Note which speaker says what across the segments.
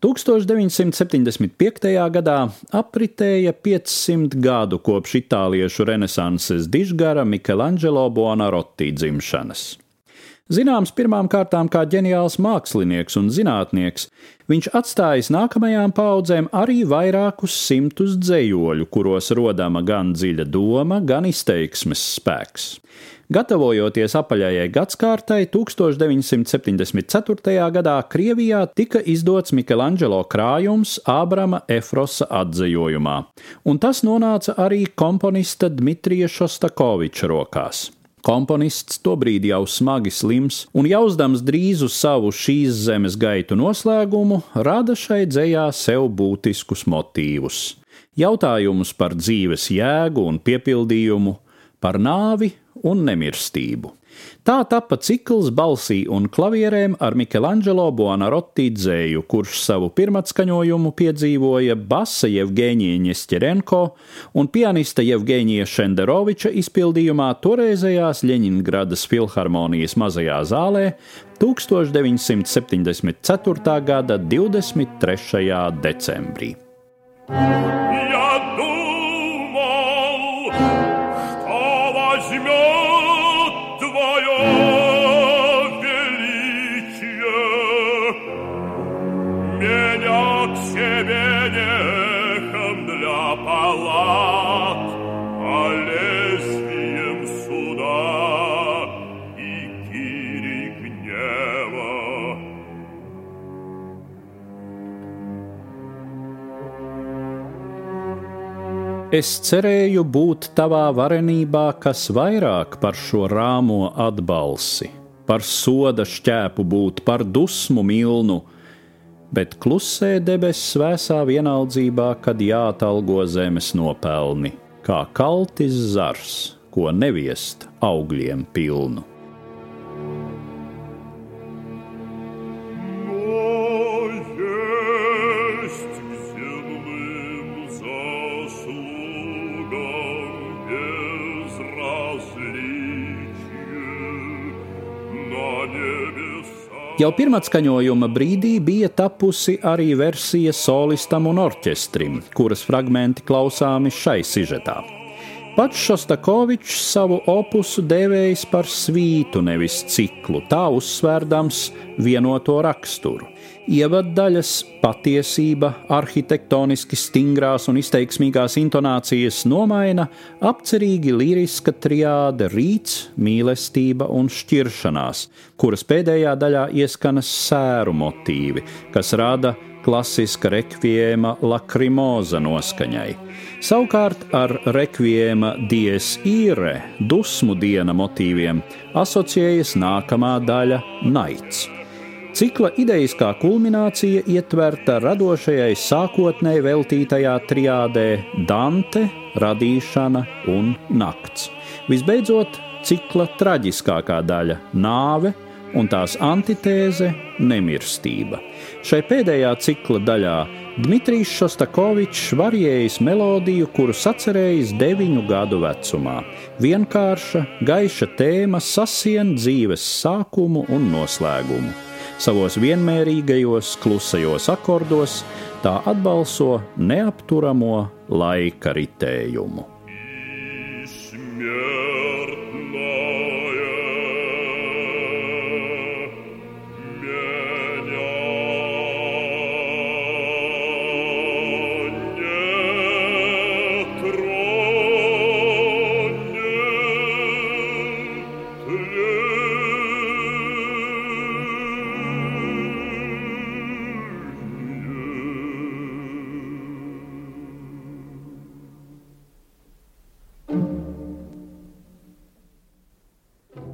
Speaker 1: 1975. gadā apritēja 500 gadu kopš itāliešu renesanses dižgara Michelangelo Buonarotti dzimšanas. Zināms pirmām kārtām kā ģeniāls mākslinieks un zinātnieks, viņš atstājis nākamajām paudzēm arī vairākus simtus dzējoļu, kuros rodama gan dziļa doma, gan izteiksmes spēks. Gatavojoties apaļajai gadsimtai, 1974. gadā Krievijā tika izdots Michelangelo krājums Ābrama Efrosa atzējojumā, un tas nonāca arī komponista Dmitrija Šostakoviča rokās. Komponists tobrīd jau smagi slims un jausdams drīz uz savu šīs zemes gaitu noslēgumu, rada šai dzējā sev būtiskus motīvus. Jautājumus par dzīves jēgu un piepildījumu, par nāvi un nemirstību. Tā tapa cikls balsī un klavierēm ar Michelangelo Buonarotti dzēju, kurš savu pirmatskaņojumu piedzīvoja basa Jevgeņija Ņesķerenko un pianista Jevgeņija Šenderoviča izpildījumā toreizējās Ļeņingradas filharmonijas mazajā zālē 1974. gada 23. decembrī. Ja себе нехом для палат, але Es cerēju būt tavā varenībā, kas vairāk par šo rāmo atbalsi, par soda šķēpu būt, par dusmu milnu, bet klusē debesis svēsā vienaldzībā, kad jāatalgo zemes nopelni, kā kaltis zars, ko neviest augļiem pilnu. Jau pirmatskaņojuma brīdī bija tapusi arī versija solistam un orķestrim, kuras fragmenti klausāmi šai sižetā. Pats Šostakovičs savu opusu dēvējis par svītu, nevis ciklu, tā uzsvērdams vienoto raksturu. Ievaddaļas patiesība, arhitektoniski stingrās un izteiksmīgās intonācijas nomaina apcerīgi liriska triāde rīts, mīlestība un šķiršanās, kuras pēdējā daļā ieskanas sēru motīvi, kas rada klasiska rekviēma lakrimoza noskaņai. Savukārt ar rekviēma dies īre, dusmu diena motīviem asociējas nākamā daļa - naids. Cikla idejiskā kulminācija ietverta radošajai sākotnēji veltītajā triādē Dante, radīšana un nakts. Visbeidzot, cikla traģiskākā daļa - nāve un tās antitēze - nemirstība. Šai pēdējā cikla daļā Dmitrijs Šostakovičs varējis melodiju, kuru sacerējis deviņu gadu vecumā. Vienkārša, gaiša tēma sasien dzīves sākumu un noslēgumu savos vienmērīgajos, klusajos akordos, tā atbalso neapturamo laika ritējumu.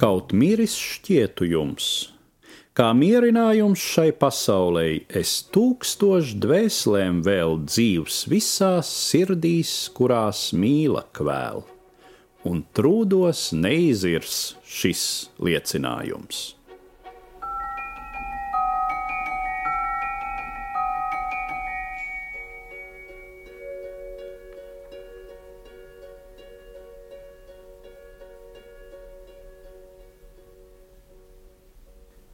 Speaker 1: Kaut miris šķietu jums. Kā mierinājums šai pasaulē, es tūkstošu dvēselēm vēl dzīvs visās sirdīs, kurās mīla kvēl, un trūdos neizirs šis liecinājums.